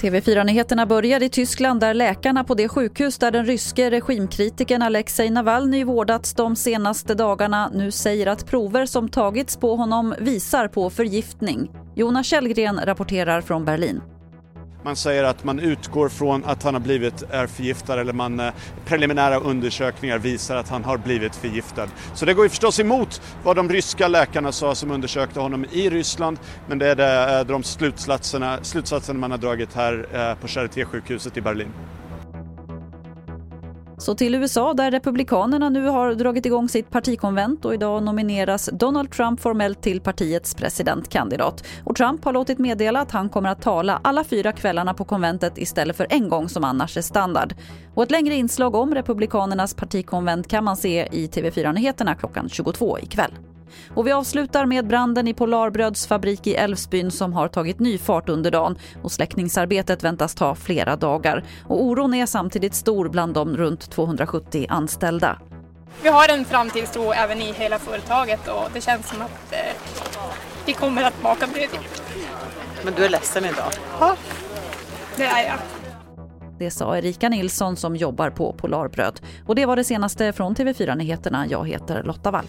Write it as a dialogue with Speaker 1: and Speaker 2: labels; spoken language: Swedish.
Speaker 1: TV4-nyheterna börjar i Tyskland där läkarna på det sjukhus där den ryske regimkritikern Alexej Navalny vårdats de senaste dagarna nu säger att prover som tagits på honom visar på förgiftning. Jonas Källgren rapporterar från Berlin.
Speaker 2: Man säger att man utgår från att han har blivit är förgiftad eller man, eh, preliminära undersökningar visar att han har blivit förgiftad. Så det går ju förstås emot vad de ryska läkarna sa som undersökte honom i Ryssland men det är det, eh, de slutsatserna, slutsatserna man har dragit här eh, på Charité-sjukhuset i Berlin.
Speaker 1: Så till USA där Republikanerna nu har dragit igång sitt partikonvent och idag nomineras Donald Trump formellt till partiets presidentkandidat. Och Trump har låtit meddela att han kommer att tala alla fyra kvällarna på konventet istället för en gång som annars är standard. Och ett längre inslag om Republikanernas partikonvent kan man se i TV4-nyheterna klockan 22 ikväll. Och vi avslutar med branden i Polarbröds fabrik i Älvsbyn som har tagit ny fart under dagen och släckningsarbetet väntas ta flera dagar. Och oron är samtidigt stor bland de runt 270 anställda.
Speaker 3: Vi har en framtidstro även i hela företaget och det känns som att eh, vi kommer att baka bröd.
Speaker 4: Men du är ledsen idag?
Speaker 3: Ja, det är jag.
Speaker 1: Det sa Erika Nilsson som jobbar på Polarbröd. Och det var det senaste från TV4 Nyheterna. Jag heter Lotta Wall.